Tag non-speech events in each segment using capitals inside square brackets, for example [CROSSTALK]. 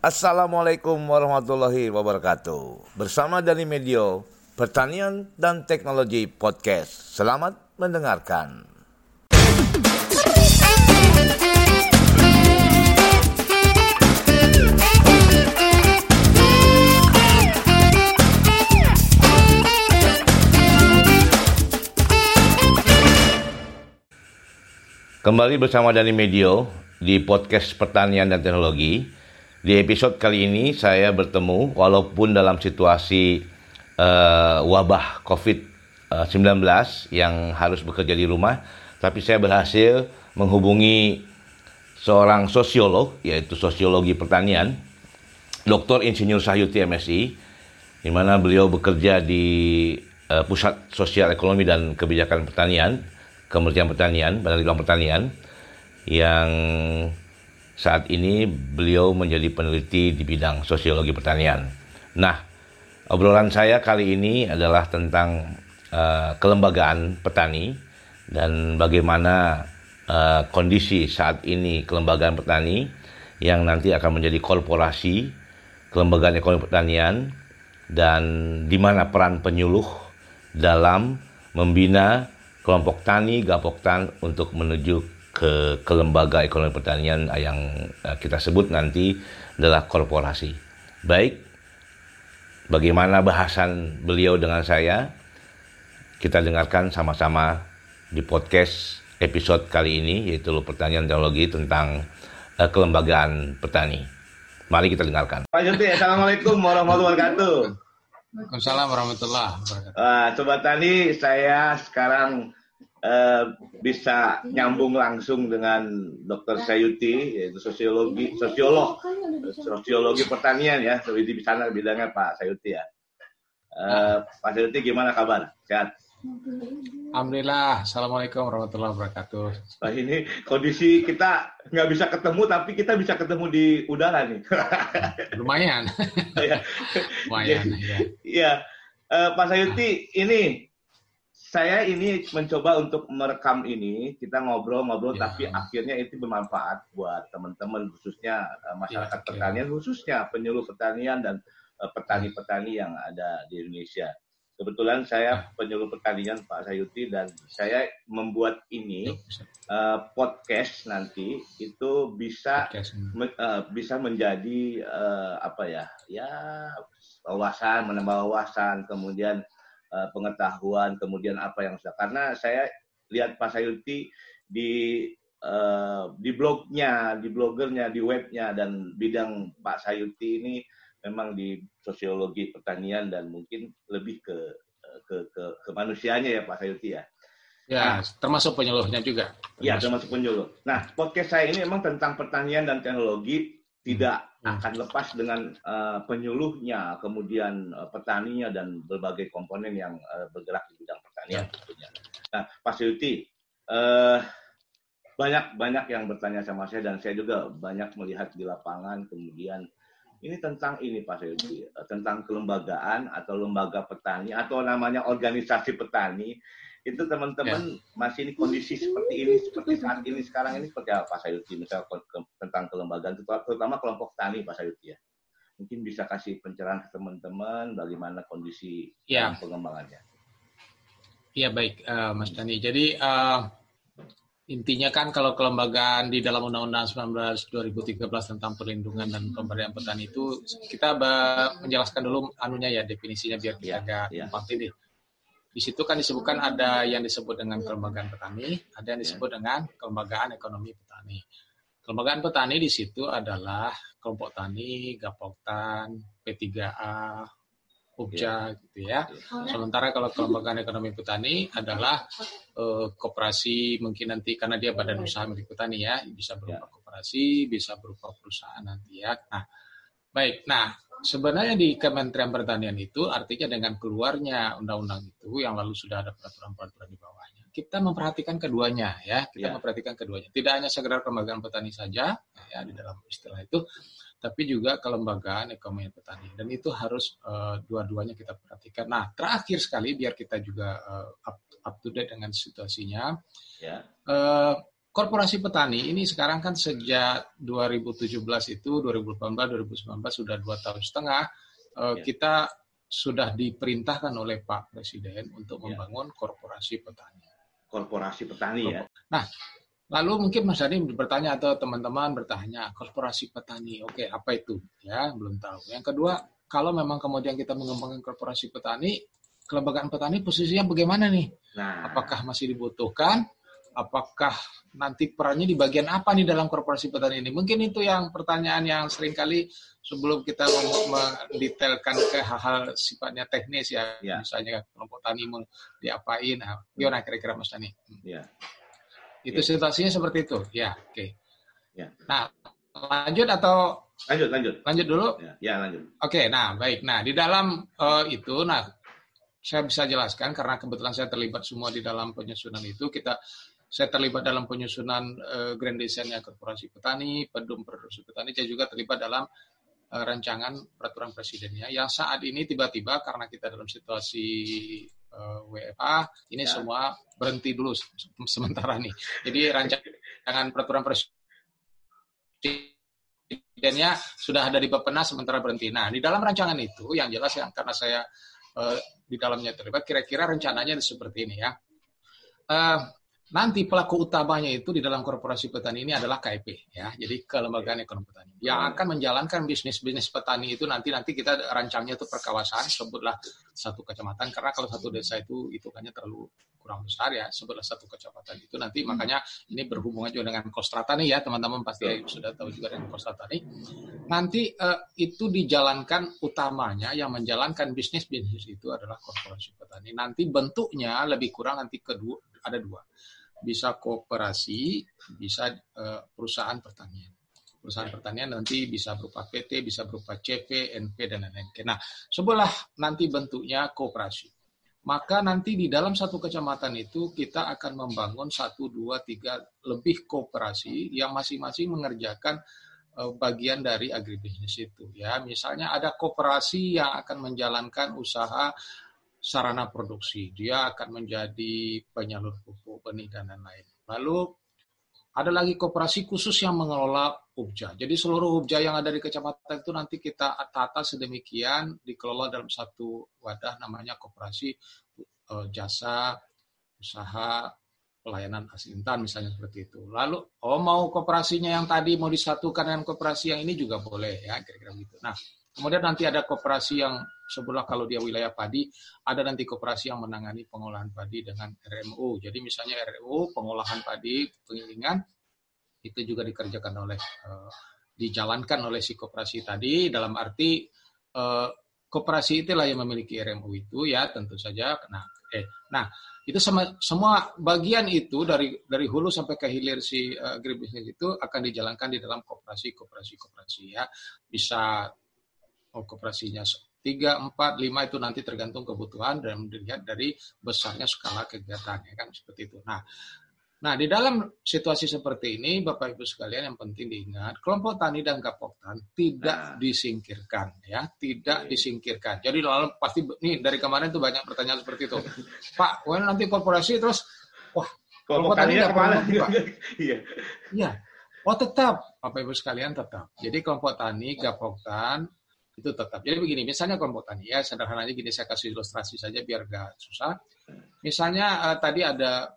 Assalamualaikum warahmatullahi wabarakatuh. Bersama dari Medio Pertanian dan Teknologi Podcast. Selamat mendengarkan. Kembali bersama dari Medio di podcast Pertanian dan Teknologi. Di episode kali ini saya bertemu walaupun dalam situasi uh, wabah COVID-19 yang harus bekerja di rumah, tapi saya berhasil menghubungi seorang sosiolog yaitu sosiologi pertanian, Dr. Insinyur Sahyuti MSI, di mana beliau bekerja di uh, Pusat Sosial Ekonomi dan Kebijakan Pertanian Kementerian Pertanian, Badan Litbang Pertanian, yang saat ini beliau menjadi peneliti di bidang sosiologi pertanian. Nah, obrolan saya kali ini adalah tentang uh, kelembagaan petani dan bagaimana uh, kondisi saat ini kelembagaan petani yang nanti akan menjadi korporasi kelembagaan ekonomi pertanian dan di mana peran penyuluh dalam membina kelompok tani Gapoktan untuk menuju ke, ke lembaga ekonomi pertanian yang uh, kita sebut nanti adalah korporasi. Baik, bagaimana bahasan beliau dengan saya? Kita dengarkan sama-sama di podcast episode kali ini yaitu pertanian teknologi tentang uh, kelembagaan petani. Mari kita dengarkan. Pak Juti, Assalamualaikum warahmatullahi wabarakatuh. Waalaikumsalam warahmatullahi wabarakatuh. Uh, Sobat Tani, saya sekarang uh, bisa nyambung langsung dengan Dr. Sayuti, yaitu sosiologi, sosiolog, sosiologi pertanian ya, di sana bidangnya Pak Sayuti ya. Uh, Pak Sayuti gimana kabar? Sehat? Alhamdulillah, Assalamualaikum warahmatullahi wabarakatuh. Nah ini kondisi kita nggak bisa ketemu, tapi kita bisa ketemu di udara nih. [LAUGHS] Lumayan. Iya. Lumayan, ya. Iya. Uh, Pak Sayuti, ini saya ini mencoba untuk merekam ini, kita ngobrol-ngobrol, ya. tapi akhirnya itu bermanfaat buat teman-teman, khususnya uh, masyarakat ya, pertanian, khususnya penyuluh pertanian dan uh, petani-petani yang ada di Indonesia. Kebetulan saya penyuluh pertanian Pak Sayuti dan saya membuat ini uh, podcast nanti itu bisa me, uh, bisa menjadi uh, apa ya ya wawasan menambah wawasan kemudian pengetahuan kemudian apa yang sudah karena saya lihat Pak Sayuti di uh, di blognya di blogernya di webnya dan bidang Pak Sayuti ini memang di sosiologi pertanian dan mungkin lebih ke ke ke, ke manusianya ya Pak Sayuti ya. Ya, nah, termasuk penyuluhnya juga. Ya, termasuk penyuluh. Nah, podcast saya ini memang tentang pertanian dan teknologi tidak hmm. akan lepas dengan uh, penyuluhnya, kemudian uh, petaninya dan berbagai komponen yang uh, bergerak di bidang pertanian ya. tentunya. Nah, Pak Sayuti, uh, banyak banyak yang bertanya sama saya dan saya juga banyak melihat di lapangan kemudian ini tentang ini Pak eh, tentang kelembagaan atau lembaga petani atau namanya organisasi petani. Itu teman-teman ya. masih ini kondisi seperti ini, seperti saat ini sekarang ini seperti apa Pak Sayuti, misalnya tentang kelembagaan, terutama kelompok tani Pak Sayuti ya. Mungkin bisa kasih pencerahan ke teman-teman bagaimana kondisi ya. pengembangannya. Iya baik, uh, Mas Dani. Jadi uh, intinya kan kalau kelembagaan di dalam Undang-Undang 19 2013 tentang perlindungan dan pemberdayaan petani itu kita menjelaskan dulu anunya ya definisinya biar kita ya, agak ya. gampang ini. Di situ kan disebutkan ada yang disebut dengan kelembagaan petani, ada yang disebut ya. dengan kelembagaan ekonomi petani. Kelembagaan petani di situ adalah kelompok tani, gapoktan, P3A, Pupja yeah. gitu ya. Sementara kalau kelembagaan ekonomi petani adalah uh, koperasi mungkin nanti karena dia badan usaha milik petani ya bisa berupa yeah. koperasi, bisa berupa perusahaan nanti ya. Nah, baik. Nah, sebenarnya di Kementerian Pertanian itu artinya dengan keluarnya undang-undang itu yang lalu sudah ada peraturan-peraturan di bawahnya. Kita memperhatikan keduanya ya, kita yeah. memperhatikan keduanya. Tidak hanya sekedar kelembagaan petani saja ya di dalam istilah itu, tapi juga kelembagaan ekonomi petani dan itu harus uh, dua-duanya kita perhatikan. Nah terakhir sekali biar kita juga uh, up, up to date dengan situasinya. Ya. uh, korporasi petani ini sekarang kan sejak 2017 itu 2018 2019 sudah dua tahun setengah uh, ya. kita sudah diperintahkan oleh Pak Presiden untuk ya. membangun korporasi petani. Korporasi petani ya. Nah, lalu mungkin Mas Dhani bertanya atau teman-teman bertanya korporasi petani, oke apa itu? Ya belum tahu. Yang kedua, kalau memang kemudian kita mengembangkan korporasi petani, kelembagaan petani posisinya bagaimana nih? Nah. Apakah masih dibutuhkan? Apakah nanti perannya di bagian apa nih dalam korporasi petani ini? Mungkin itu yang pertanyaan yang sering kali sebelum kita mendetailkan ke hal-hal sifatnya teknis ya, ya. misalnya kelompok tani mau diapain, nah, gimana kira-kira Mas Tani? Ya. Itu ya. situasinya seperti itu, ya, oke. Okay. Ya. Nah, lanjut atau lanjut lanjut lanjut dulu? Ya, ya lanjut. Oke, okay, nah baik, nah di dalam uh, itu, nah saya bisa jelaskan karena kebetulan saya terlibat semua di dalam penyusunan itu kita saya terlibat dalam penyusunan uh, grand desainnya korporasi petani, pedum produksi petani, saya juga terlibat dalam uh, rancangan peraturan presidennya yang saat ini tiba-tiba karena kita dalam situasi uh, eh, WFA ini ya. semua berhenti dulu sementara nih. Jadi rancangan peraturan presidennya sudah ada di Bapenas sementara berhenti. Nah, di dalam rancangan itu yang jelas yang karena saya uh, di dalamnya terlibat kira-kira rencananya seperti ini ya. Uh, Nanti pelaku utamanya itu di dalam korporasi petani ini adalah KIP ya. Jadi kelembagaan ekonomi petani. Yang akan menjalankan bisnis-bisnis petani itu nanti nanti kita rancangnya itu per kawasan sebutlah satu kecamatan karena kalau satu desa itu itu hanya terlalu kurang besar ya sebutlah satu kecamatan itu nanti hmm. makanya ini berhubungan juga dengan Kostrata nih ya teman-teman pasti sudah tahu juga dengan Kostrata nih. Nanti uh, itu dijalankan utamanya yang menjalankan bisnis bisnis itu adalah korporasi petani. Nanti bentuknya lebih kurang nanti kedua ada dua bisa kooperasi, bisa uh, perusahaan pertanian. Perusahaan pertanian nanti bisa berupa PT, bisa berupa CV, NP, dan lain-lain. Nah, sebelah nanti bentuknya kooperasi. Maka nanti di dalam satu kecamatan itu kita akan membangun satu, dua, tiga lebih kooperasi yang masing-masing mengerjakan uh, bagian dari agribisnis itu. Ya, misalnya ada kooperasi yang akan menjalankan usaha sarana produksi. Dia akan menjadi penyalur pupuk, benih, dan lain-lain. Lalu ada lagi koperasi khusus yang mengelola ubja. Jadi seluruh ubja yang ada di kecamatan itu nanti kita tata sedemikian dikelola dalam satu wadah namanya koperasi uh, jasa usaha pelayanan asintan misalnya seperti itu. Lalu oh mau koperasinya yang tadi mau disatukan dengan koperasi yang ini juga boleh ya kira-kira gitu. Nah, Kemudian nanti ada koperasi yang sebelah kalau dia wilayah padi, ada nanti koperasi yang menangani pengolahan padi dengan RMU. Jadi misalnya RMU pengolahan padi, pengilingan itu juga dikerjakan oleh uh, dijalankan oleh si koperasi tadi dalam arti uh, koperasi itulah yang memiliki RMU itu ya tentu saja. Nah, eh, nah itu sama, semua bagian itu dari dari hulu sampai ke hilir si uh, agribisnis itu akan dijalankan di dalam koperasi koperasi koperasi ya bisa kooperasinya tiga, empat, lima itu nanti tergantung kebutuhan dan dilihat dari besarnya skala kegiatannya kan seperti itu. Nah, nah di dalam situasi seperti ini Bapak Ibu sekalian yang penting diingat kelompok tani dan gapoktan tidak nah. disingkirkan ya, tidak okay. disingkirkan. Jadi lalu pasti nih dari kemarin tuh banyak pertanyaan seperti itu. [LAUGHS] Pak, when nanti korporasi terus wah kelompok, tani nggak ke mana? [LAUGHS] Iya. Iya. Oh tetap, Bapak Ibu sekalian tetap. Jadi kelompok tani, gapoktan, itu tetap. Jadi begini, misalnya kelompok tani ya, sederhananya gini saya kasih ilustrasi saja biar gak susah. Misalnya uh, tadi ada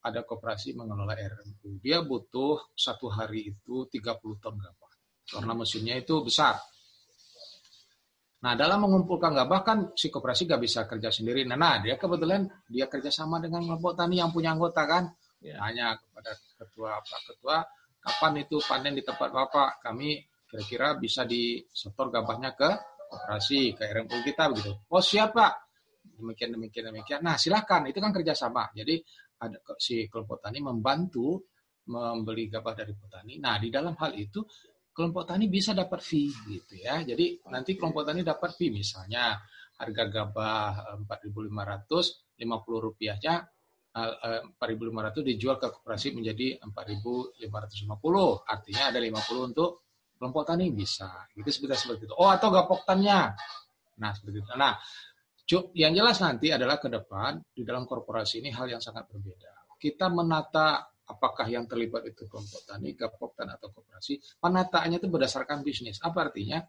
ada koperasi mengelola RMU. Dia butuh satu hari itu 30 ton gabah. Karena mesinnya itu besar. Nah, dalam mengumpulkan gabah kan si koperasi gak bisa kerja sendiri. Nah, nah dia kebetulan dia kerjasama dengan kelompok tani yang punya anggota kan. Ya. Tanya kepada ketua Pak Ketua, kapan itu panen di tempat Bapak? Kami kira-kira bisa disetor gabahnya ke operasi ke RMU kita begitu. Oh siapa? Demikian demikian demikian. Nah silakan itu kan kerjasama. Jadi ada si kelompok tani membantu membeli gabah dari petani. Nah di dalam hal itu kelompok tani bisa dapat fee gitu ya. Jadi nanti kelompok tani dapat fee misalnya harga gabah 4.500 50 rupiahnya 4.500 dijual ke koperasi menjadi 4.550 artinya ada 50 untuk kelompok tani bisa. Itu seperti seperti itu. Oh atau gapoktannya. Nah seperti itu. Nah yang jelas nanti adalah ke depan di dalam korporasi ini hal yang sangat berbeda. Kita menata apakah yang terlibat itu kelompok tani, gapoktan atau koperasi, penataannya itu berdasarkan bisnis. Apa artinya?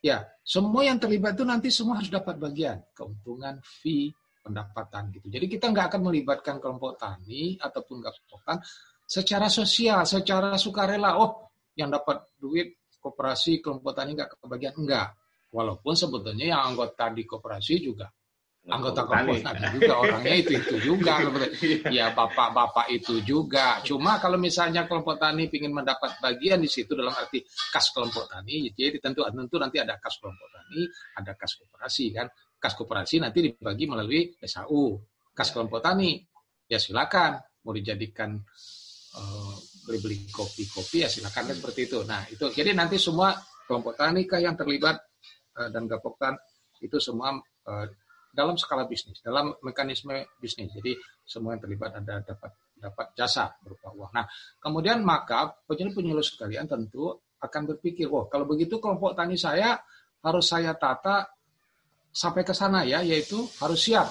Ya, semua yang terlibat itu nanti semua harus dapat bagian keuntungan, fee, pendapatan gitu. Jadi kita nggak akan melibatkan kelompok tani ataupun gapoktan secara sosial, secara sukarela. Oh, yang dapat duit koperasi kelompok tani nggak kebagian? Enggak. Walaupun sebetulnya yang anggota di koperasi juga anggota kelompok tani juga orangnya itu itu juga. [LAUGHS] Ya bapak-bapak itu juga. Cuma kalau misalnya kelompok tani ingin mendapat bagian di situ dalam arti kas kelompok tani jadi tentu tentu nanti ada kas kelompok tani ada kas koperasi kan? Kas koperasi nanti dibagi melalui SAU kas kelompok tani ya silakan. Mau dijadikan uh, beli-beli kopi-kopi ya silakan kan seperti itu nah itu jadi nanti semua kelompok tani kah yang terlibat uh, dan gapoktan itu semua uh, dalam skala bisnis, dalam mekanisme bisnis. Jadi semua yang terlibat ada dapat dapat jasa berupa uang. Nah, kemudian maka penyuluh-penyuluh sekalian tentu akan berpikir, oh kalau begitu kelompok tani saya harus saya tata sampai ke sana ya, yaitu harus siap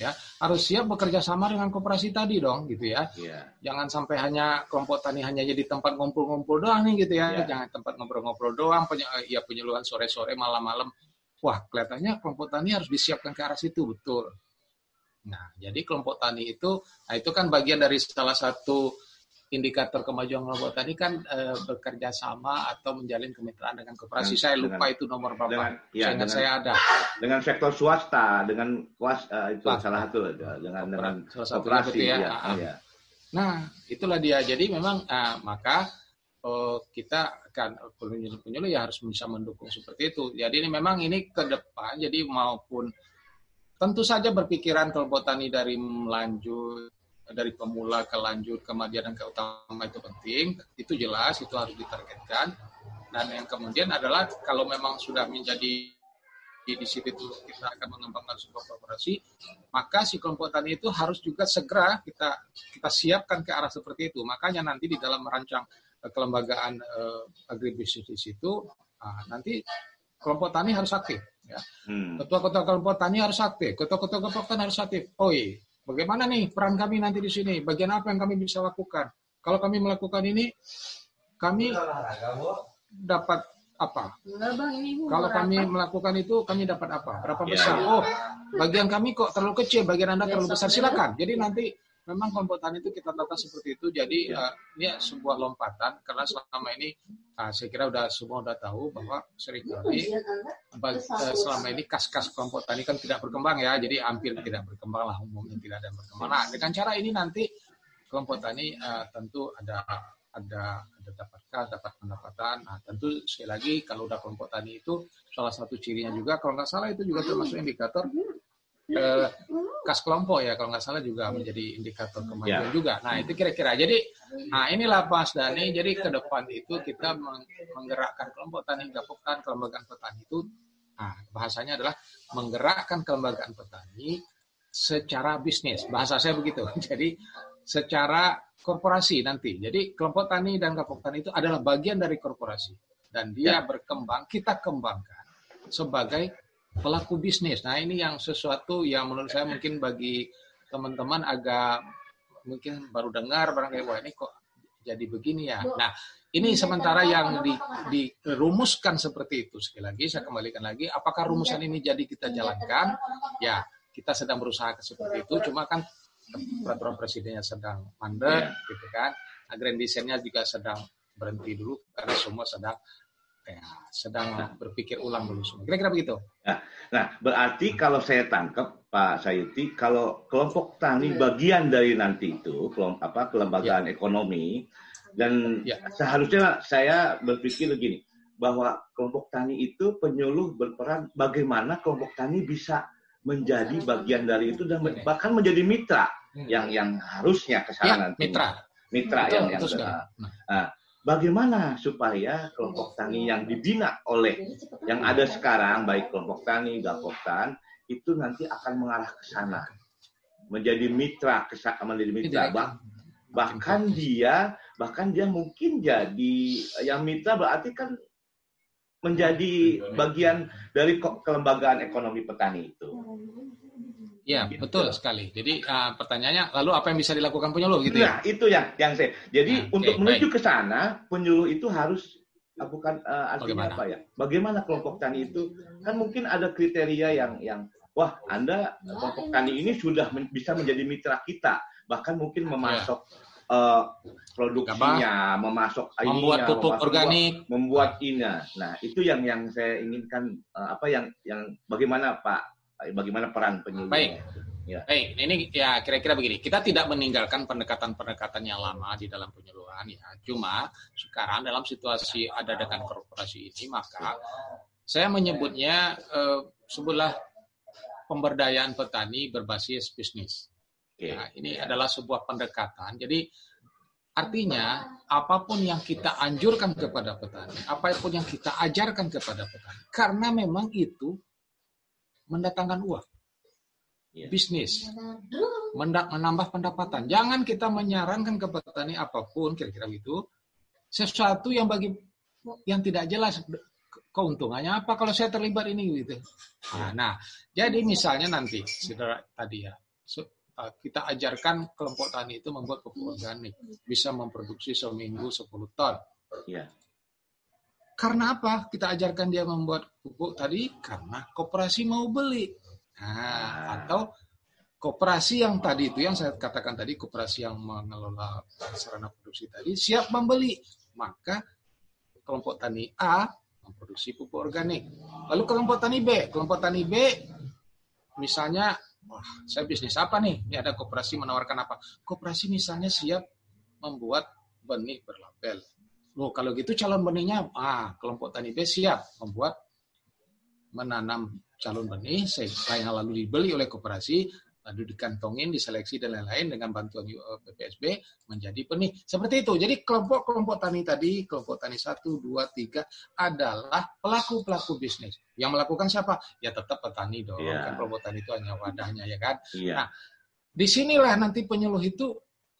ya harus siap bekerja sama dengan koperasi tadi dong gitu ya yeah. jangan sampai hanya kelompok tani hanya jadi tempat ngumpul-ngumpul doang nih gitu ya yeah. jangan tempat ngobrol-ngobrol doang ya penyuluhan sore-sore malam-malam wah kelihatannya kelompok tani harus disiapkan ke arah situ betul. Nah, jadi kelompok tani itu, nah itu kan bagian dari salah satu indikator kemajuan kelompok tani kan e, bekerja sama atau menjalin kemitraan dengan koperasi. saya lupa itu nomor berapa. Dengan, ya, saya dengan, saya ada. Dengan sektor swasta, dengan kuas uh, itu swasta. salah satu dengan dengan koperasi. Ya, ya, ya. Nah, itulah dia. Jadi memang uh, maka uh, kita akan penyuluh-penyuluh ya harus bisa mendukung seperti itu. Jadi ini memang ini ke depan, jadi maupun tentu saja berpikiran kelompok tani dari lanjut dari pemula ke lanjut kemudian dan ke utama itu penting, itu jelas itu harus ditargetkan. Dan yang kemudian adalah kalau memang sudah menjadi di situ itu kita akan mengembangkan sebuah korporasi, maka si kelompok tani itu harus juga segera kita kita siapkan ke arah seperti itu. Makanya nanti di dalam merancang kelembagaan uh, agribisnis di situ, uh, nanti kelompok tani harus aktif. Ya. Hmm. Ketua-ketua kelompok tani harus aktif, ketua-ketua kelompok tani harus aktif. Oh iya, bagaimana nih peran kami nanti di sini? Bagian apa yang kami bisa lakukan? Kalau kami melakukan ini, kami dapat apa? Kalau kami melakukan itu, kami dapat apa? Berapa iya, besar? Iya. Oh, bagian kami kok terlalu kecil, bagian Anda terlalu besar. Silakan. Jadi nanti memang kelompok tani itu kita tata seperti itu. Jadi ya. uh, ini sebuah lompatan karena selama ini uh, saya kira udah semua udah tahu bahwa sering kali uh, selama ini kas-kas kelompok tani kan tidak berkembang ya. Jadi hampir tidak berkembang lah umumnya tidak ada yang berkembang. Nah dengan cara ini nanti kelompok tani uh, tentu ada ada ada dapat kas, dapat pendapatan. Nah, tentu sekali lagi kalau udah kelompok tani itu salah satu cirinya juga kalau nggak salah itu juga termasuk indikator eh, kas kelompok ya kalau nggak salah juga menjadi indikator kemajuan yeah. juga. Nah itu kira-kira. Jadi nah inilah Mas Dani. Jadi ke depan itu kita menggerakkan kelompok tani gabungkan kelembagaan petani itu. Nah bahasanya adalah menggerakkan kelembagaan petani secara bisnis. Bahasa saya begitu. [LAUGHS] Jadi secara korporasi nanti. Jadi kelompok tani dan gabung tani itu adalah bagian dari korporasi dan dia ya. berkembang. Kita kembangkan sebagai pelaku bisnis. Nah ini yang sesuatu yang menurut saya mungkin bagi teman-teman agak mungkin baru dengar barangkali wah ini kok jadi begini ya. Nah ini sementara yang di, dirumuskan seperti itu sekali lagi saya kembalikan lagi. Apakah rumusan ini jadi kita jalankan? Ya kita sedang berusaha seperti itu. Cuma kan peraturan presidennya sedang mandek, yeah. gitu kan. Nah, grand desainnya juga sedang berhenti dulu karena semua sedang ya, sedang nah. berpikir ulang dulu semua. Kira-kira begitu. Nah, nah, berarti kalau saya tangkap Pak Sayuti, kalau kelompok tani iya. bagian dari nanti itu, kelompok apa kelembagaan ya. ekonomi, dan ya. seharusnya saya berpikir begini, bahwa kelompok tani itu penyuluh berperan bagaimana kelompok tani bisa menjadi bagian dari itu dan bahkan menjadi mitra hmm. yang yang harusnya ke sana ya, nanti. Mitra. Mitra betul, yang yang nah, bagaimana supaya kelompok tani yang dibina oleh yang ada sekarang baik kelompok tani, gapoktan itu nanti akan mengarah ke sana. Menjadi mitra menjadi mitra. Bah, bahkan dia bahkan dia mungkin jadi yang mitra berarti kan menjadi bagian dari kelembagaan ekonomi petani itu Iya, gitu. betul sekali. Jadi uh, pertanyaannya, lalu apa yang bisa dilakukan penyuluh gitu nah, ya? Nah, itu yang yang saya. Jadi nah, untuk okay, menuju ke sana, penyuluh itu harus uh, bukan uh, artinya Bagaimana? apa ya? Bagaimana kelompok tani itu kan mungkin ada kriteria yang yang wah Anda kelompok tani ini sudah men bisa menjadi mitra kita, bahkan mungkin memasok yeah uh, produksinya, memasok membuat pupuk organik, membuat ini. Nah, itu yang yang saya inginkan uh, apa yang yang bagaimana Pak bagaimana peran penyuluh. Baik. Ya. Baik, ini ya kira-kira begini. Kita tidak meninggalkan pendekatan-pendekatan yang lama di dalam penyuluhan ya. Cuma sekarang dalam situasi ada dengan korporasi ini maka saya menyebutnya eh, sebelah pemberdayaan petani berbasis bisnis. Nah, ini adalah sebuah pendekatan. Jadi artinya apa pun yang kita anjurkan kepada petani, apa pun yang kita ajarkan kepada petani, karena memang itu mendatangkan uang. Yeah. Bisnis. Menambah pendapatan. Jangan kita menyarankan ke petani apa pun, kira-kira itu Sesuatu yang bagi yang tidak jelas keuntungannya apa kalau saya terlibat ini gitu. Nah, nah jadi misalnya nanti saudara tadi ya, uh, kita ajarkan kelompok tani itu membuat pupuk organik, bisa memproduksi seminggu 10 ton. Yeah. Karena apa? Kita ajarkan dia membuat pupuk tadi karena koperasi mau beli. Nah, ah. atau koperasi yang tadi itu yang saya katakan tadi koperasi yang mengelola sarana produksi tadi siap membeli. Maka kelompok tani A memproduksi pupuk organik. Lalu kelompok tani B, kelompok tani B misalnya wah, saya bisnis apa nih? Ini ada koperasi menawarkan apa? Koperasi misalnya siap membuat benih berlabel Oh, kalau gitu calon benihnya, ah, kelompok tani B siap membuat menanam calon benih yang lalu dibeli oleh koperasi, lalu dikantongin, diseleksi dan lain-lain dengan bantuan PPSB eh, menjadi benih. Seperti itu. Jadi kelompok-kelompok tani tadi, kelompok tani satu, dua, tiga adalah pelaku-pelaku bisnis. Yang melakukan siapa? Ya tetap petani dong. Yeah. Kan kelompok tani itu hanya wadahnya ya kan. Yeah. Nah, di sinilah nanti penyuluh itu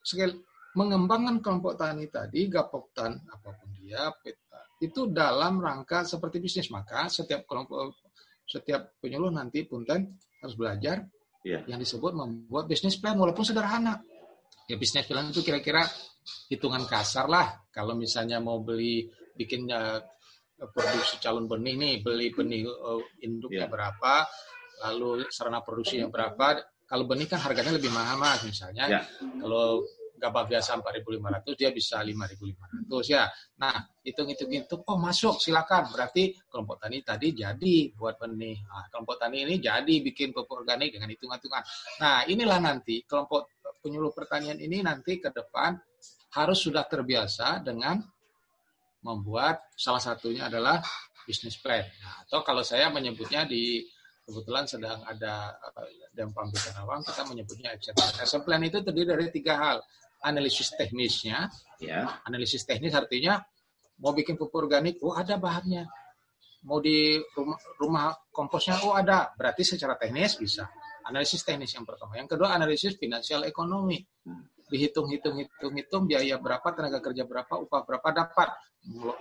sekali mengembangkan kelompok tani tadi, gapoktan apa pun dia, peta, itu dalam rangka seperti bisnis. Maka setiap kelompok, setiap penyuluh nanti punten harus belajar yeah. yang disebut membuat bisnis plan walaupun sederhana. Ya bisnis plan itu kira-kira hitungan kasar lah. Kalau misalnya mau beli bikin uh, produksi calon benih nih, beli benih uh, induknya yeah. berapa, lalu sarana produksinya berapa. Kalau benih kan harganya lebih mahal mas misalnya. Yeah. Kalau gabah biasa 4.500 dia bisa 5.500 ya. Nah, hitung-hitung itu oh masuk silakan. Berarti kelompok tani tadi jadi buat benih. Nah, kelompok tani ini jadi bikin pupuk organik dengan hitung-hitungan. Nah, inilah nanti kelompok penyuluh pertanian ini nanti ke depan harus sudah terbiasa dengan membuat salah satunya adalah bisnis plan. Nah, atau kalau saya menyebutnya di kebetulan sedang ada Dempang Karawang, kita menyebutnya action plan. Action plan itu terdiri dari tiga hal analisis teknisnya. Ya. Analisis teknis artinya mau bikin pupuk organik, oh ada bahannya. Mau di rumah, rumah komposnya, oh ada. Berarti secara teknis bisa. Analisis teknis yang pertama. Yang kedua analisis finansial ekonomi. Dihitung, hitung, hitung, hitung biaya berapa, tenaga kerja berapa, upah berapa dapat.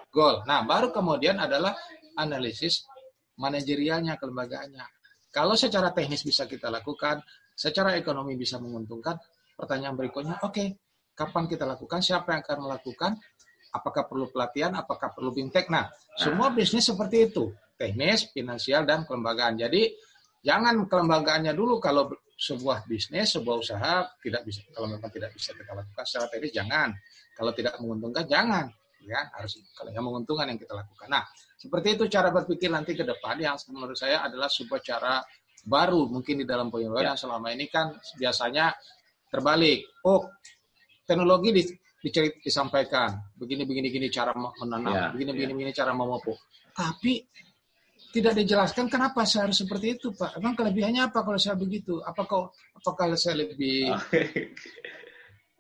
Goal. Nah, baru kemudian adalah analisis manajerialnya, kelembagaannya. Kalau secara teknis bisa kita lakukan, secara ekonomi bisa menguntungkan, pertanyaan berikutnya, oke, okay, kapan kita lakukan, siapa yang akan melakukan, apakah perlu pelatihan, apakah perlu bintek. Nah, semua bisnis seperti itu, teknis, finansial, dan kelembagaan. Jadi, jangan kelembagaannya dulu kalau sebuah bisnis, sebuah usaha tidak bisa, kalau memang tidak bisa kita lakukan secara teknis, jangan. Kalau tidak menguntungkan, jangan. Ya, harus kalau yang menguntungkan yang kita lakukan. Nah, seperti itu cara berpikir nanti ke depan yang menurut saya adalah sebuah cara baru mungkin di dalam penyuluhan ya. yang selama ini kan biasanya terbalik. Oh, teknologi di, dicerit, disampaikan begini begini gini cara menanam, ya, begini ya. begini begini cara memupuk. Tapi tidak dijelaskan kenapa saya harus seperti itu, Pak. Emang kelebihannya apa kalau saya begitu? Apakah apakah saya lebih [LAUGHS]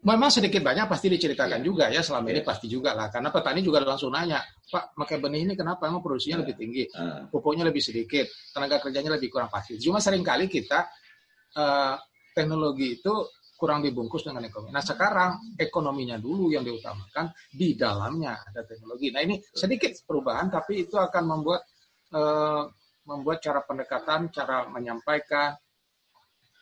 Memang sedikit banyak pasti diceritakan ya. juga ya selama ya. ini pasti juga lah karena petani juga langsung nanya Pak pakai benih ini kenapa emang produksinya ya. lebih tinggi uh. pupuknya lebih sedikit tenaga kerjanya lebih kurang pasti cuma sering kali kita uh, teknologi itu kurang dibungkus dengan ekonomi. Nah sekarang ekonominya dulu yang diutamakan di dalamnya ada teknologi. Nah ini sedikit perubahan tapi itu akan membuat uh, membuat cara pendekatan, cara menyampaikan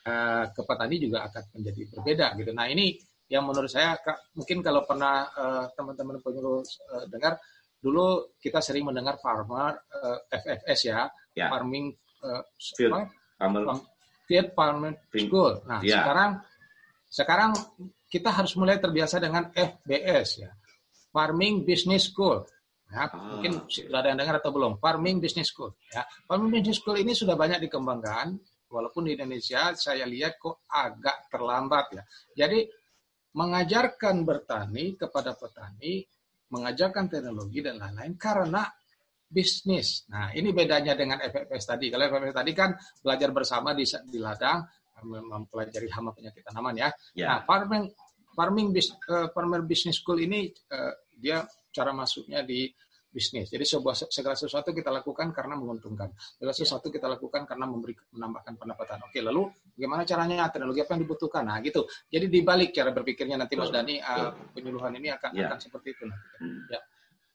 uh, ke petani juga akan menjadi berbeda gitu. Nah ini yang menurut saya mungkin kalau pernah uh, teman-teman penyuluh uh, dengar dulu kita sering mendengar farmer uh, FFS ya, ya. farming uh, field farmer field farming school. Nah ya. sekarang sekarang kita harus mulai terbiasa dengan FBS ya, farming business school. Ya, ah. mungkin sudah ada yang dengar atau belum? Farming Business School. Ya, Farming Business School ini sudah banyak dikembangkan, walaupun di Indonesia saya lihat kok agak terlambat ya. Jadi mengajarkan bertani kepada petani, mengajarkan teknologi dan lain-lain karena bisnis. Nah, ini bedanya dengan FFS tadi. Kalau FFS tadi kan belajar bersama di, di ladang, mempelajari hama penyakit tanaman ya. Yeah. Nah, farming farming uh, farmer business school ini uh, dia cara masuknya di bisnis. Jadi sebuah segala sesuatu kita lakukan karena menguntungkan. Segala sesuatu kita lakukan karena memberi menambahkan pendapatan. Oke, lalu bagaimana caranya teknologi apa yang dibutuhkan? Nah, gitu. Jadi dibalik cara berpikirnya nanti Mas Dani uh, penyuluhan ini akan ya. akan seperti itu nanti. Hmm. Ya.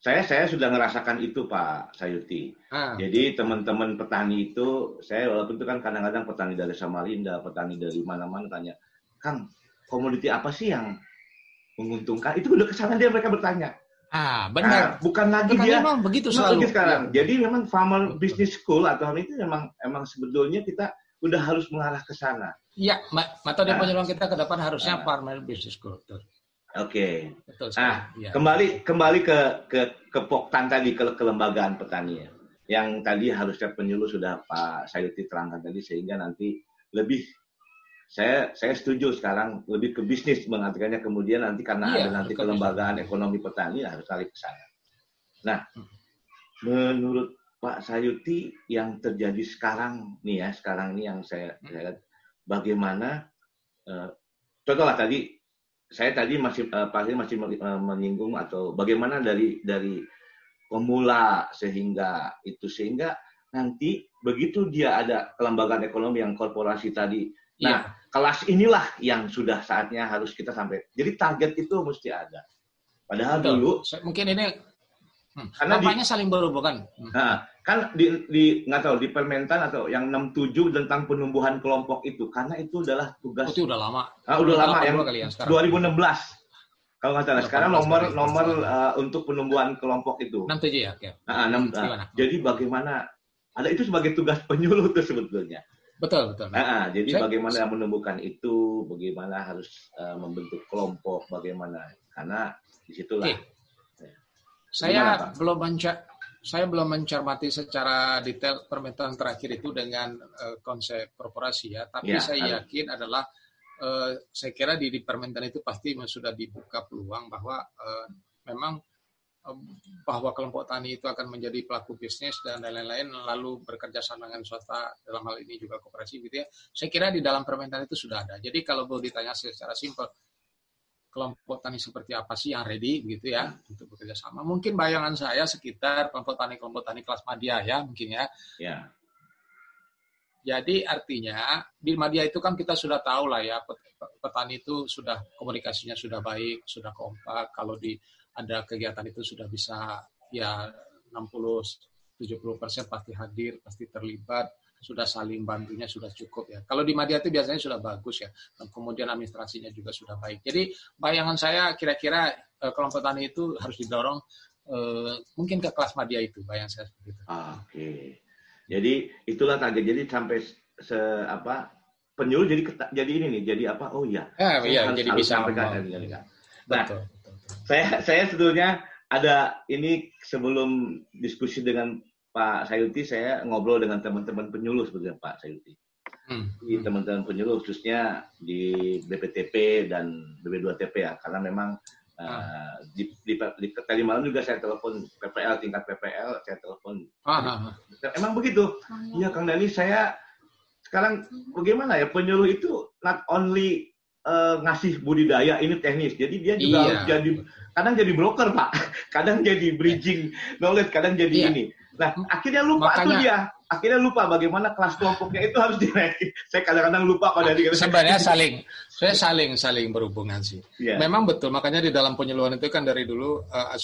Saya saya sudah merasakan itu Pak Sayuti. Ah. Jadi teman-teman petani itu saya walaupun itu kan kadang-kadang petani dari Samarinda, petani dari mana-mana tanya, "Kang, komoditi apa sih yang menguntungkan?" Itu udah ke sana dia mereka bertanya Ah, benar. Nah, bukan lagi Bukan dia memang begitu selalu. Begitu sekarang. Ya. Jadi memang farmer business school atau hal itu memang emang sebetulnya kita udah harus mengarah ke sana. Iya, metode nah. penyuluhan kita ke depan harusnya nah. farmer business school. Oke. Okay. Nah, ya. kembali kembali ke ke ke Poktan tadi ke kelembagaan petani Yang tadi harusnya penyuluh sudah Pak Sayuti terangkan tadi sehingga nanti lebih saya saya setuju sekarang lebih ke bisnis mengartikannya kemudian nanti karena iya, ada nanti kelembagaan ekonomi petani harus tarik ke sana. Nah, menurut Pak Sayuti yang terjadi sekarang nih ya sekarang ini yang saya, saya lihat bagaimana uh, contohlah tadi saya tadi masih uh, pasti masih uh, menyinggung atau bagaimana dari dari pemula sehingga itu sehingga nanti begitu dia ada kelembagaan ekonomi yang korporasi tadi Nah, iya. kelas inilah yang sudah saatnya harus kita sampai. Jadi target itu mesti ada. Padahal Betul. dulu mungkin ini hmm, karena saling berhubungan. Hmm. Nah, kan di, di nggak tahu di Permentan atau yang 67 tentang penumbuhan kelompok itu karena itu adalah tugas. Oh, itu udah lama. Ah, udah, lama yang, yang 2016. Kalau nggak salah, sekarang nomor nomor uh, untuk penumbuhan kelompok itu. 67 ya, oke. Nah, 6, uh, jadi bagaimana ada itu sebagai tugas penyuluh tuh sebetulnya. Betul, betul. Nah, jadi Saya, bagaimana menumbuhkan itu, bagaimana harus uh, membentuk kelompok, bagaimana karena di situlah. Okay. Ya. Saya Gimana, belum menca saya belum mencermati secara detail permintaan terakhir itu dengan uh, konsep korporasi ya, tapi ya, saya yakin adalah uh, saya kira di, di permintaan itu pasti sudah dibuka peluang bahwa uh, memang bahwa kelompok tani itu akan menjadi pelaku bisnis dan lain-lain lalu bekerja sama dengan swasta dalam hal ini juga kooperasi gitu ya. Saya kira di dalam permintaan itu sudah ada. Jadi kalau boleh ditanya secara simpel kelompok tani seperti apa sih yang ready gitu ya untuk bekerja sama. Mungkin bayangan saya sekitar kelompok tani kelompok tani kelas media ya mungkin ya. Ya. Jadi artinya di media itu kan kita sudah tahu lah ya petani itu sudah komunikasinya sudah baik, sudah kompak. Kalau di ada kegiatan itu sudah bisa ya 60 70 persen pasti hadir, pasti terlibat, sudah saling bantunya sudah cukup ya. Kalau di media itu biasanya sudah bagus ya, dan kemudian administrasinya juga sudah baik. Jadi bayangan saya kira-kira eh, kelompok tani itu harus didorong eh, mungkin ke kelas media itu, bayang saya seperti itu. Oke, okay. jadi itulah target. Jadi sampai se apa penyuluh jadi jadi ini nih, jadi apa? Oh iya. Eh, iya, harus, jadi harus bisa. Sampaikan, Nah, betul saya saya sebetulnya ada ini sebelum diskusi dengan Pak Sayuti saya ngobrol dengan teman-teman penyuluh sebetulnya Pak Sayuti. Hmm. Di teman-teman penyuluh khususnya di BPTP dan BB2TP ya karena memang Uh, di, di, di, tadi malam juga saya telepon PPL tingkat PPL saya telepon ah, ah, ah. emang begitu iya Kang Dani saya sekarang bagaimana ya penyuluh itu not only uh, ngasih budidaya ini teknis. Jadi dia juga iya. harus jadi kadang jadi broker pak, [LAUGHS] kadang jadi bridging knowledge, kadang jadi iya. ini. Nah akhirnya lupa Makanya, tuh dia, akhirnya lupa bagaimana kelas kelompoknya itu harus dinaikin. [LAUGHS] Saya kadang-kadang lupa pada dia. Sebenarnya saling, saya saling saling berhubungan sih. Yeah. Memang betul, makanya di dalam penyuluhan itu kan dari dulu uh,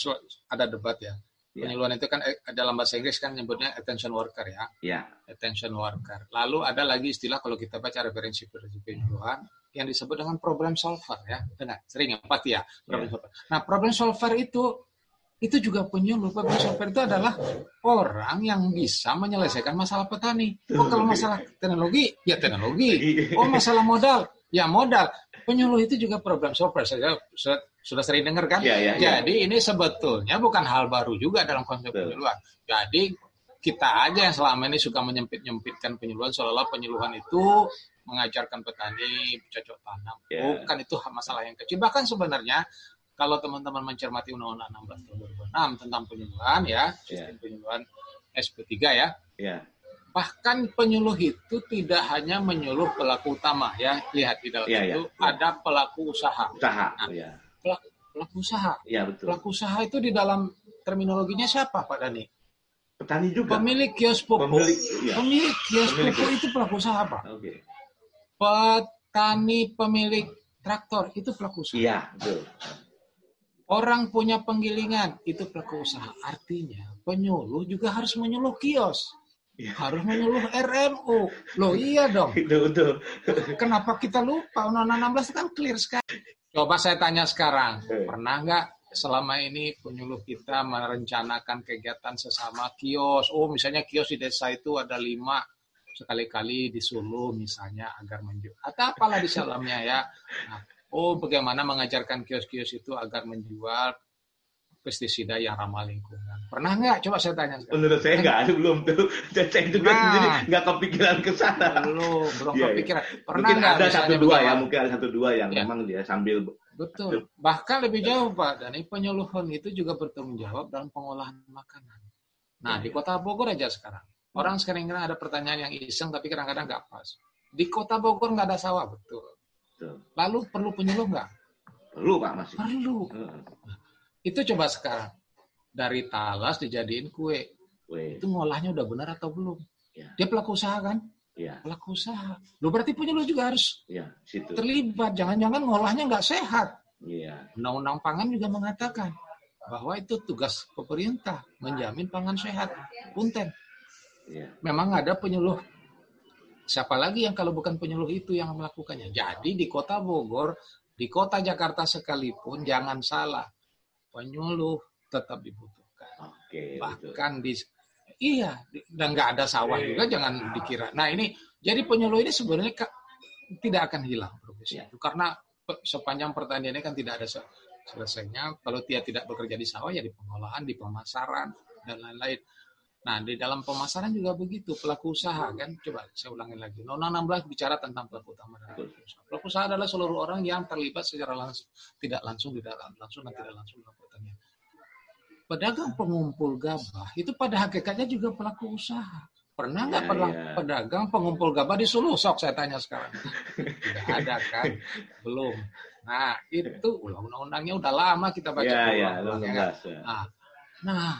ada debat ya. Ya. Penyuluhan itu kan eh, dalam bahasa Inggris kan nyebutnya attention worker ya. Ya. Attention worker. Lalu ada lagi istilah kalau kita baca referensi penyuluhan yang disebut dengan problem solver ya. Benar, sering ya, pasti ya. Problem ya. solver. Nah, problem solver itu itu juga penyuluh. Problem solver itu adalah orang yang bisa menyelesaikan masalah petani. Oh, kalau masalah teknologi, ya teknologi. Oh, masalah modal, ya modal. Penyuluh itu juga problem solver. Saya sudah sering dengar kan? Ya, ya, Jadi ya. ini sebetulnya bukan hal baru juga dalam konsep penyuluhan. Jadi kita aja yang selama ini suka menyempit-nyempitkan penyuluhan seolah-olah penyuluhan itu mengajarkan petani cocok tanam. Yeah. Bukan itu masalah yang kecil. Bahkan sebenarnya kalau teman-teman mencermati Undang-Undang 16 tahun 2006 tentang penyuluhan ya, sistem yeah. penyuluhan SP3 ya. Yeah. Bahkan penyuluh itu tidak hanya menyuluh pelaku utama ya. Lihat di dalam yeah, itu yeah. ada pelaku usaha. Usaha. Nah, yeah pelaku, pelaku usaha. Iya betul. Pelaku usaha itu di dalam terminologinya siapa Pak Dani? Petani juga. Pemilik kios pupuk. Pemilik, iya. pemilik kios pemilik pupuk itu pelaku usaha Pak. Oke. Okay. Petani pemilik traktor itu pelaku usaha. Iya betul. Orang punya penggilingan itu pelaku usaha. Artinya penyuluh juga harus menyuluh kios. Ya. Harus menyuluh RMU. Loh iya dong. [LAUGHS] Betul. Kenapa kita lupa? Undang-Undang 16 kan clear sekali. Coba saya tanya sekarang, pernah nggak selama ini penyuluh kita merencanakan kegiatan sesama kios? Oh, misalnya kios di desa itu ada lima, sekali-kali disuluh misalnya agar menjual. Atau apalah di dalamnya ya. Nah, oh, bagaimana mengajarkan kios-kios itu agar menjual pestisida yang ramah lingkungan. Pernah nggak? Coba saya tanya. Sekarang. Menurut saya nggak ada belum tuh. [LAUGHS] Saya juga nah, sendiri nggak kepikiran ke sana. Belum, belum ya, kepikiran. Pernah mungkin ada satu dua ya, mungkin ada satu dua yang ya. memang dia sambil. Betul. Bahkan lebih jauh Pak, dan penyuluhan itu juga bertanggung jawab dalam pengolahan makanan. Nah di ya. Kota Bogor aja sekarang. Orang sekarang ada pertanyaan yang iseng tapi kadang-kadang nggak pas. Di Kota Bogor nggak ada sawah betul. Lalu perlu penyuluh nggak? Perlu Pak masih. Perlu. Hmm. Itu coba sekarang dari talas dijadiin kue. kue. Itu ngolahnya udah benar atau belum? Ya. Dia pelaku usaha kan? Ya. Pelaku usaha. Lo berarti punya lo juga harus ya, situ. terlibat. Jangan-jangan ngolahnya nggak sehat. Ya. Undang-undang pangan juga mengatakan bahwa itu tugas pemerintah menjamin pangan sehat. Punten. Ya. Memang ada penyuluh. Siapa lagi yang kalau bukan penyuluh itu yang melakukannya? Jadi di kota Bogor, di kota Jakarta sekalipun jangan salah penyuluh tetap dibutuhkan. Oke, Bahkan betul. di iya dan nggak ada sawah Oke. juga jangan dikira. Nah ini jadi penyuluh ini sebenarnya tidak akan hilang profesi ya. itu karena sepanjang pertanian ini kan tidak ada selesainya. Kalau dia tidak bekerja di sawah ya di pengolahan, di pemasaran dan lain-lain. Nah, di dalam pemasaran juga begitu, pelaku usaha kan. Coba saya ulangi lagi. Undang 16 bicara tentang pelaku utama dan pelaku usaha. Pelaku usaha adalah seluruh orang yang terlibat secara langsung, tidak langsung, tidak langsung dan tidak langsung dalam pertanian. Pedagang pengumpul gabah itu pada hakikatnya juga pelaku usaha. Pernah nggak ya, ya. pedagang pengumpul gabah di Solo? Sok saya tanya sekarang. Tidak ada kan? Belum. Nah, itu undang-undangnya udah lama kita baca. Ya, ya, ya, kan? Nah, nah,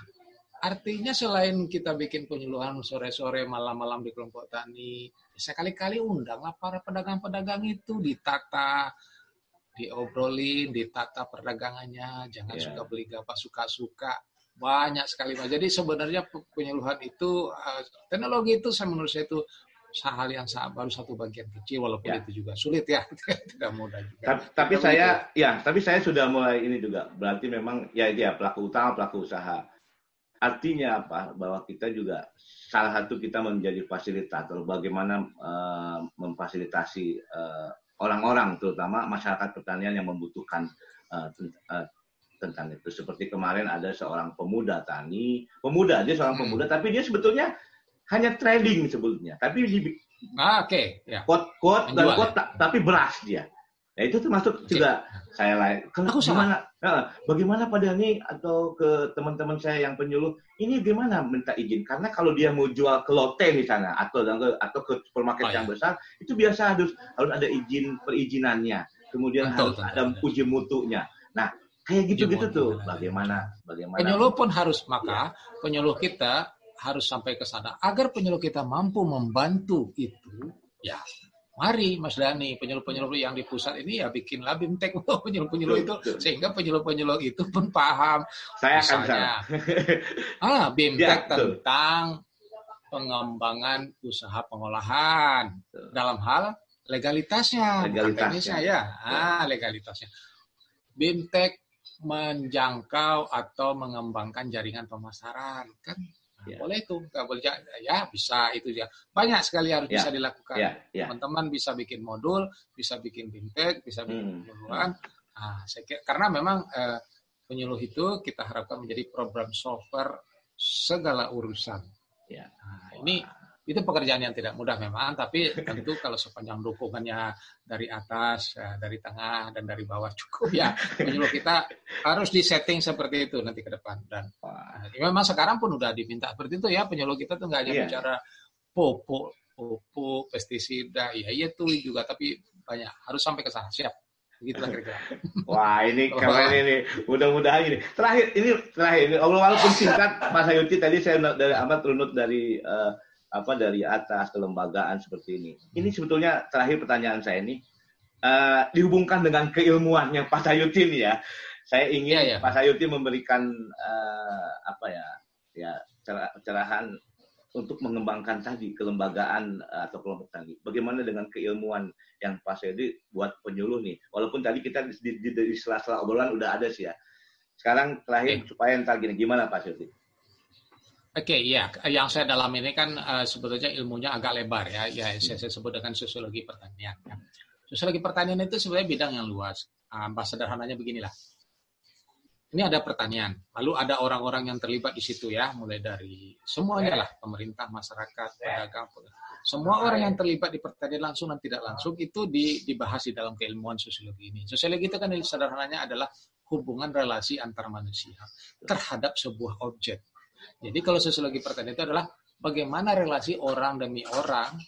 Artinya selain kita bikin penyuluhan sore-sore, malam-malam di kelompok tani, sekali-kali undanglah para pedagang-pedagang itu ditata, diobrolin, ditata perdagangannya, jangan yeah. suka beli gabah suka-suka. Banyak sekali. Jadi sebenarnya penyuluhan itu, eh, teknologi itu saya menurut saya itu hal yang baru satu bagian kecil walaupun ya. itu juga sulit ya [LAUGHS] tidak mudah juga. Tapi, tapi saya itu. ya tapi saya sudah mulai ini juga berarti memang ya ya pelaku utama pelaku usaha Artinya apa? Bahwa kita juga salah satu kita menjadi fasilitator bagaimana uh, memfasilitasi eh, orang-orang terutama masyarakat pertanian yang membutuhkan uh, uh, tentang itu. Seperti kemarin ada seorang pemuda tani, pemuda dia seorang hmm. pemuda tapi dia sebetulnya hanya trading sebetulnya. Tapi di ah, oke, okay. ya. Quote, quote dan quote ya. tapi beras dia. Nah itu termasuk juga saya lain. Kalau gimana, nah, bagaimana pada ini atau ke teman-teman saya yang penyuluh, ini gimana minta izin? Karena kalau dia mau jual ke lote misalnya atau atau ke supermarket oh, yang iya. besar, itu biasa harus harus ada izin perizinannya. Kemudian betul, harus betul, ada betul. uji mutunya. Nah kayak gitu-gitu tuh. Bagaimana? Bagaimana? Penyuluh pun harus maka ya. penyuluh kita harus sampai ke sana agar penyuluh kita mampu membantu itu. Ya mari Mas Dani penyuluh-penyuluh yang di pusat ini ya bikinlah bimtek untuk [LAUGHS] penyuluh-penyuluh itu. Sehingga penyuluh-penyuluh itu pun paham. Saya Misalnya, akan [LAUGHS] ah bimtek ya, tentang pengembangan usaha pengolahan. Dalam hal legalitasnya. Legalitasnya. Ya ah legalitasnya. Bimtek menjangkau atau mengembangkan jaringan pemasaran. Kan Ya. Boleh itu, nggak boleh ya bisa itu ya. Banyak sekali harus ya. bisa dilakukan. Ya. Ya. Teman-teman bisa bikin modul, bisa bikin bimtek, bisa bikin hmm. penyuluhan. Nah, saya kira, karena memang eh, penyuluh itu kita harapkan menjadi program solver segala urusan. Ya. Nah, ini itu pekerjaan yang tidak mudah memang, tapi tentu kalau sepanjang dukungannya dari atas, ya, dari tengah dan dari bawah cukup ya penyuluh kita harus disetting seperti itu nanti ke depan dan ya memang sekarang pun udah diminta seperti itu ya penyuluh kita tuh nggak hanya yeah. bicara pupuk, pupuk, pestisida, ya iya tuh juga tapi banyak harus sampai ke sana siap. Begitulah kira-kira. [LAUGHS] Wah ini keren ini, mudah-mudahan ini. Terakhir ini terakhir ini, walaupun singkat Mas Ayuti tadi saya dari amat runut dari uh, apa dari atas kelembagaan seperti ini. Ini hmm. sebetulnya terakhir pertanyaan saya ini uh, dihubungkan dengan keilmuannya Pak Sayutin ya. Saya ingin ya, ya. Pak Sayutin memberikan uh, apa ya ya cerahan untuk mengembangkan tadi kelembagaan atau kelompok tadi. Bagaimana dengan keilmuan yang Pak Sayutin buat penyuluh nih? Walaupun tadi kita di, di, di, di sela-sela obrolan udah ada sih ya. Sekarang terakhir Oke. supaya entar gini, gimana Pak Sayutin? Oke, okay, ya, yang saya dalam ini kan uh, sebetulnya ilmunya agak lebar ya, ya saya, saya sebut dengan sosiologi pertanian. Ya. Sosiologi pertanian itu sebenarnya bidang yang luas. Uh, sederhananya beginilah. Ini ada pertanian, lalu ada orang-orang yang terlibat di situ ya, mulai dari semuanya lah, pemerintah, masyarakat, pedagang, semua orang yang terlibat di pertanian langsung dan tidak langsung itu dibahas di dalam keilmuan sosiologi ini. Sosiologi itu kan sederhananya adalah hubungan relasi antar manusia terhadap sebuah objek jadi kalau sosiologi pertanian itu adalah bagaimana relasi orang demi orang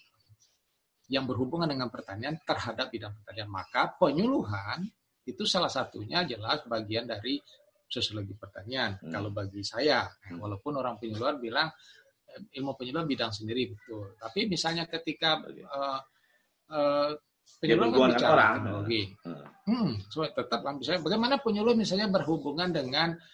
yang berhubungan dengan pertanian terhadap bidang pertanian. Maka penyuluhan itu salah satunya jelas bagian dari sosiologi pertanian. Hmm. Kalau bagi saya, hmm. walaupun orang penyuluhan bilang eh, ilmu penyuluhan bidang sendiri betul. Tapi misalnya ketika uh, uh, penyuluhan kan bicara orang. teknologi, hmm. hmm, so, tetap kan misalnya bagaimana penyuluh misalnya berhubungan dengan Eh,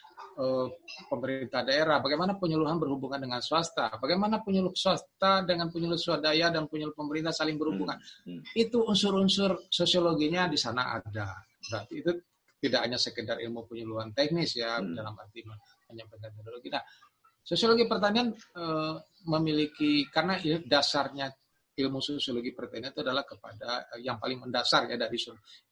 pemerintah daerah, bagaimana penyuluhan berhubungan dengan swasta, bagaimana penyuluh swasta dengan penyuluh swadaya dan penyuluh pemerintah saling berhubungan. Hmm. Hmm. Itu unsur-unsur sosiologinya di sana ada. Berarti itu tidak hanya sekedar ilmu penyuluhan teknis ya hmm. dalam arti menyampaikan teknologi. Nah, sosiologi pertanian uh, memiliki karena dasarnya ilmu sosiologi pertanian itu adalah kepada yang paling mendasar ya dari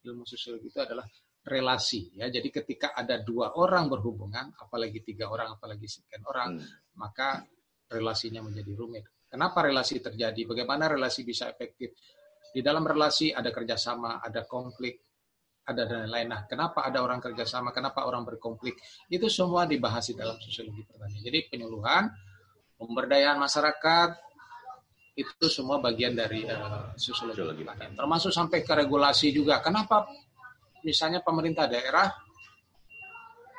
ilmu sosiologi itu adalah relasi ya. Jadi ketika ada dua orang berhubungan, apalagi tiga orang, apalagi sekian orang, hmm. maka relasinya menjadi rumit. Kenapa relasi terjadi? Bagaimana relasi bisa efektif? Di dalam relasi ada kerjasama, ada konflik, ada dan lain-lain. Nah, kenapa ada orang kerjasama? Kenapa orang berkonflik? Itu semua dibahas di dalam sosiologi pertanian. Jadi penyuluhan, pemberdayaan masyarakat, itu semua bagian dari uh, sosiologi pertanian. Termasuk sampai ke regulasi juga. Kenapa misalnya pemerintah daerah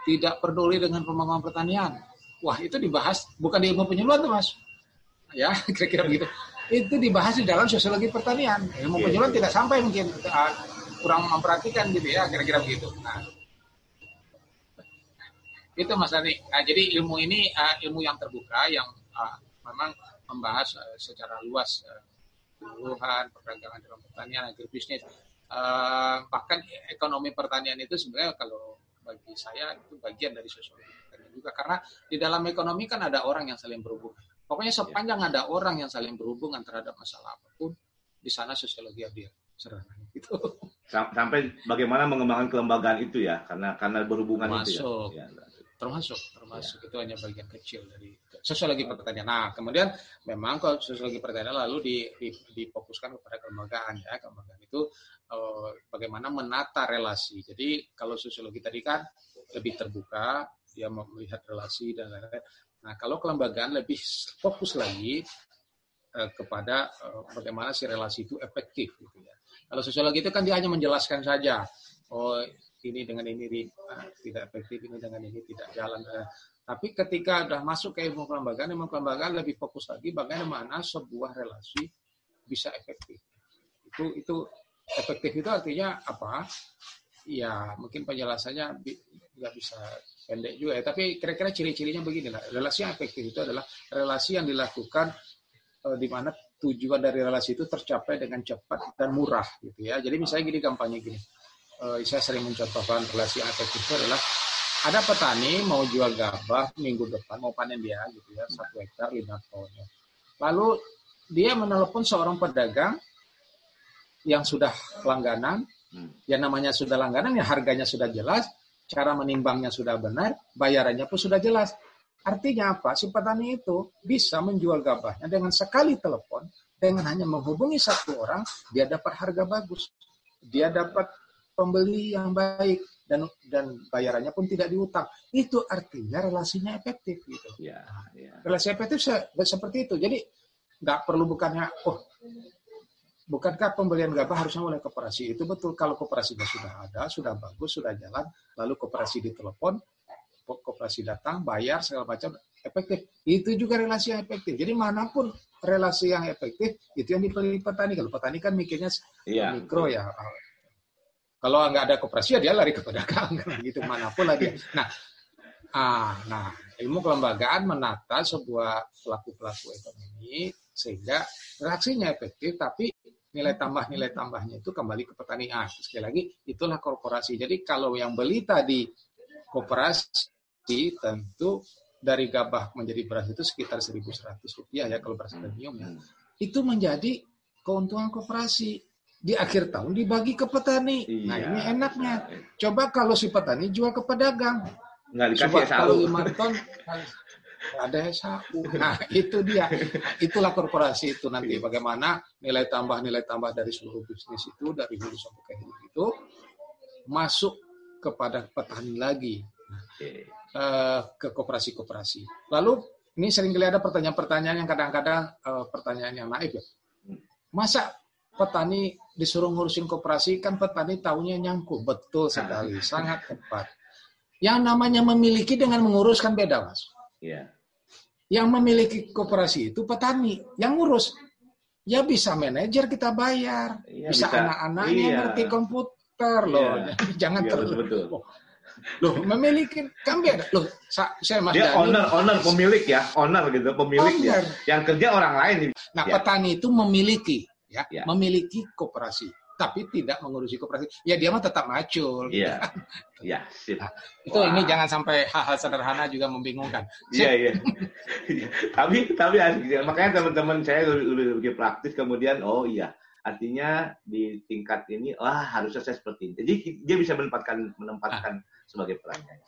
tidak peduli dengan pembangunan pertanian. Wah, itu dibahas bukan di ilmu penyuluhan tuh, Mas. Ya, [LAUGHS] kira-kira begitu. Itu dibahas di dalam sosiologi pertanian. Ilmu yeah, penyuluhan yeah. tidak sampai mungkin uh, kurang memperhatikan gitu ya, kira-kira begitu. Nah, itu Mas Dani. Nah, jadi ilmu ini uh, ilmu yang terbuka yang uh, memang membahas uh, secara luas uh, perdagangan dalam pertanian, agribisnis uh, bahkan ekonomi pertanian itu sebenarnya kalau bagi saya itu bagian dari sosiologi pertanian juga karena di dalam ekonomi kan ada orang yang saling berhubungan. Pokoknya sepanjang ada orang yang saling berhubungan terhadap masalah apa pun, di sana sosiologi hadir. Sederhana itu. Sampai bagaimana mengembangkan kelembagaan itu ya, karena karena berhubungan Masuk. itu ya. ya termasuk termasuk ya. itu hanya bagian kecil dari sosiologi pertanian. Nah, kemudian memang kalau sosiologi pertanian lalu di, di, difokuskan kepada kelembagaan ya, kelembagaan itu eh, bagaimana menata relasi. Jadi kalau sosiologi tadi kan lebih terbuka, dia melihat relasi dan lain-lain. Nah, kalau kelembagaan lebih fokus lagi eh, kepada eh, bagaimana si relasi itu efektif gitu ya. Kalau sosiologi itu kan dia hanya menjelaskan saja. Oh, ini dengan ini uh, tidak efektif, ini dengan ini tidak jalan. Uh, tapi ketika sudah masuk ke ilmu kelembagaan, ilmu kelembagaan lebih fokus lagi bagaimana sebuah relasi bisa efektif. Itu itu efektif itu artinya apa? Ya mungkin penjelasannya nggak bisa pendek juga ya. Tapi kira-kira ciri-cirinya beginilah. Relasi yang efektif itu adalah relasi yang dilakukan uh, di mana tujuan dari relasi itu tercapai dengan cepat dan murah gitu ya. Jadi misalnya gini gampangnya gini. Uh, saya sering mencontohkan relasi efektif itu adalah ada petani mau jual gabah minggu depan mau panen dia gitu ya satu hektar lima ton. Lalu dia menelpon seorang pedagang yang sudah langganan, hmm. yang namanya sudah langganan ya harganya sudah jelas, cara menimbangnya sudah benar, bayarannya pun sudah jelas. Artinya apa? Si petani itu bisa menjual gabahnya dengan sekali telepon, dengan hanya menghubungi satu orang, dia dapat harga bagus. Dia dapat pembeli yang baik dan dan bayarannya pun tidak diutang. Itu artinya relasinya efektif gitu. Ya, ya. Relasi efektif se seperti itu. Jadi nggak perlu bukannya oh bukankah pembelian gabah harusnya oleh koperasi itu betul kalau koperasinya sudah ada sudah bagus sudah jalan lalu koperasi ditelepon koperasi datang bayar segala macam efektif itu juga relasi yang efektif jadi mana pun relasi yang efektif itu yang dipilih petani kalau petani kan mikirnya iya. mikro ya kalau nggak ada koperasi ya dia lari ke pedagang [LAUGHS] gitu mana pun lah dia. Nah, ah, nah ilmu kelembagaan menata sebuah pelaku-pelaku ekonomi sehingga reaksinya efektif tapi nilai tambah nilai tambahnya itu kembali ke petani. Ah sekali lagi itulah korporasi. Jadi kalau yang beli tadi koperasi tentu dari gabah menjadi beras itu sekitar 1.100 rupiah ya kalau beras premium ya. Itu menjadi keuntungan koperasi di akhir tahun dibagi ke petani. Iya. Nah ini enaknya. Coba kalau si petani jual ke pedagang. Nggak dikasih Coba lima ton ada SAU. Nah itu dia. Itulah korporasi itu nanti. Iya. Bagaimana nilai tambah nilai tambah dari seluruh bisnis itu dari hulu sampai ke hilir itu masuk kepada petani lagi. Uh, ke koperasi-koperasi. Lalu ini sering kali ada pertanyaan-pertanyaan yang kadang-kadang uh, pertanyaan yang naif ya. Hmm. Masa petani disuruh ngurusin koperasi kan petani tahunya nyangkut betul sekali sangat tepat yang namanya memiliki dengan mengurus kan beda mas yeah. yang memiliki koperasi itu petani yang ngurus ya bisa manajer kita bayar yeah, bisa, anak-anaknya iya. ngerti komputer loh yeah. [LAUGHS] jangan yeah, terlalu betul, betul. [LAUGHS] Loh, memiliki kan beda. Loh, saya Mas Dia Dani, owner, owner pemilik ya, owner gitu, pemilik owner. ya. Yang kerja orang lain. Nah, ya. petani itu memiliki ya, ya. memiliki koperasi tapi tidak mengurusi koperasi. Ya dia mah tetap macul. Iya. [LAUGHS] Ya sip. Nah, itu Wah. ini jangan sampai hal-hal sederhana juga membingungkan. [LAUGHS] Iya iya. [LAUGHS] Tapi tapi makanya teman-teman saya lebih, lebih praktis kemudian oh iya. Artinya di tingkat ini wah harusnya saya seperti ini. Jadi dia bisa menempatkan menempatkan ah. sebagai perannya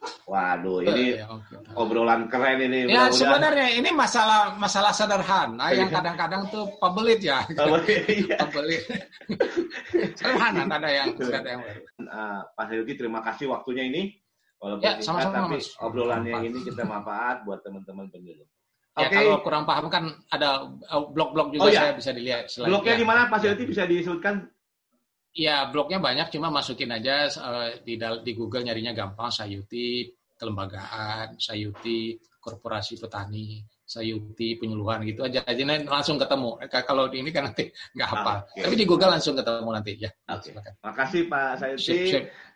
Waduh, ini ya, okay. obrolan keren ini. Ya sebenarnya ini masalah masalah sederhana yang kadang-kadang tuh pebelit ya. [LAUGHS] Pebelit. Iya. pebelit. [LAUGHS] sederhana, ada yang ada yang baru. Uh, Pak Helgi, terima kasih waktunya ini. Walaupun ya, sama-sama, tapi mas. obrolannya manfaat. ini kita manfaat buat teman-teman penyuluh. [LAUGHS] Ya okay. kalau kurang paham kan ada eh, blog-blog juga oh, ya. saya bisa dilihat. Blognya di mana Pak Helgi bisa disebutkan? Ya, blognya banyak, cuma masukin aja uh, di, di Google nyarinya gampang, Sayuti, kelembagaan, Sayuti, korporasi petani, Sayuti, penyuluhan gitu aja. Aja langsung ketemu. Kalau di ini kan nanti nggak apa. Okay. Tapi di Google langsung ketemu nanti ya. Oke. Okay. Makasih Pak Sayuti.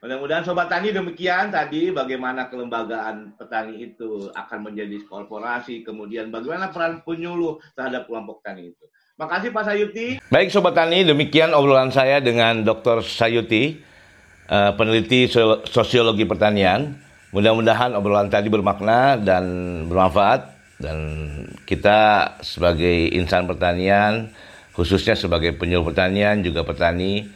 Mudah-mudahan Sobat Tani demikian tadi bagaimana kelembagaan petani itu akan menjadi korporasi, kemudian bagaimana peran penyuluh terhadap kelompok tani itu. Makasih Pak Sayuti. Baik Sobat Tani, demikian obrolan saya dengan Dr. Sayuti, uh, peneliti sosiologi pertanian. Mudah-mudahan obrolan tadi bermakna dan bermanfaat dan kita sebagai insan pertanian, khususnya sebagai penyuluh pertanian juga petani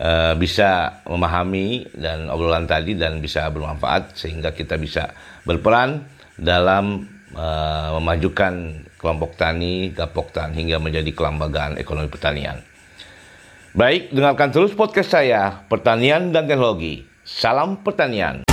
uh, bisa memahami dan obrolan tadi dan bisa bermanfaat sehingga kita bisa berperan dalam uh, memajukan kelompok tani, gapoktan hingga menjadi kelembagaan ekonomi pertanian. Baik, dengarkan terus podcast saya, Pertanian dan Teknologi. Salam pertanian.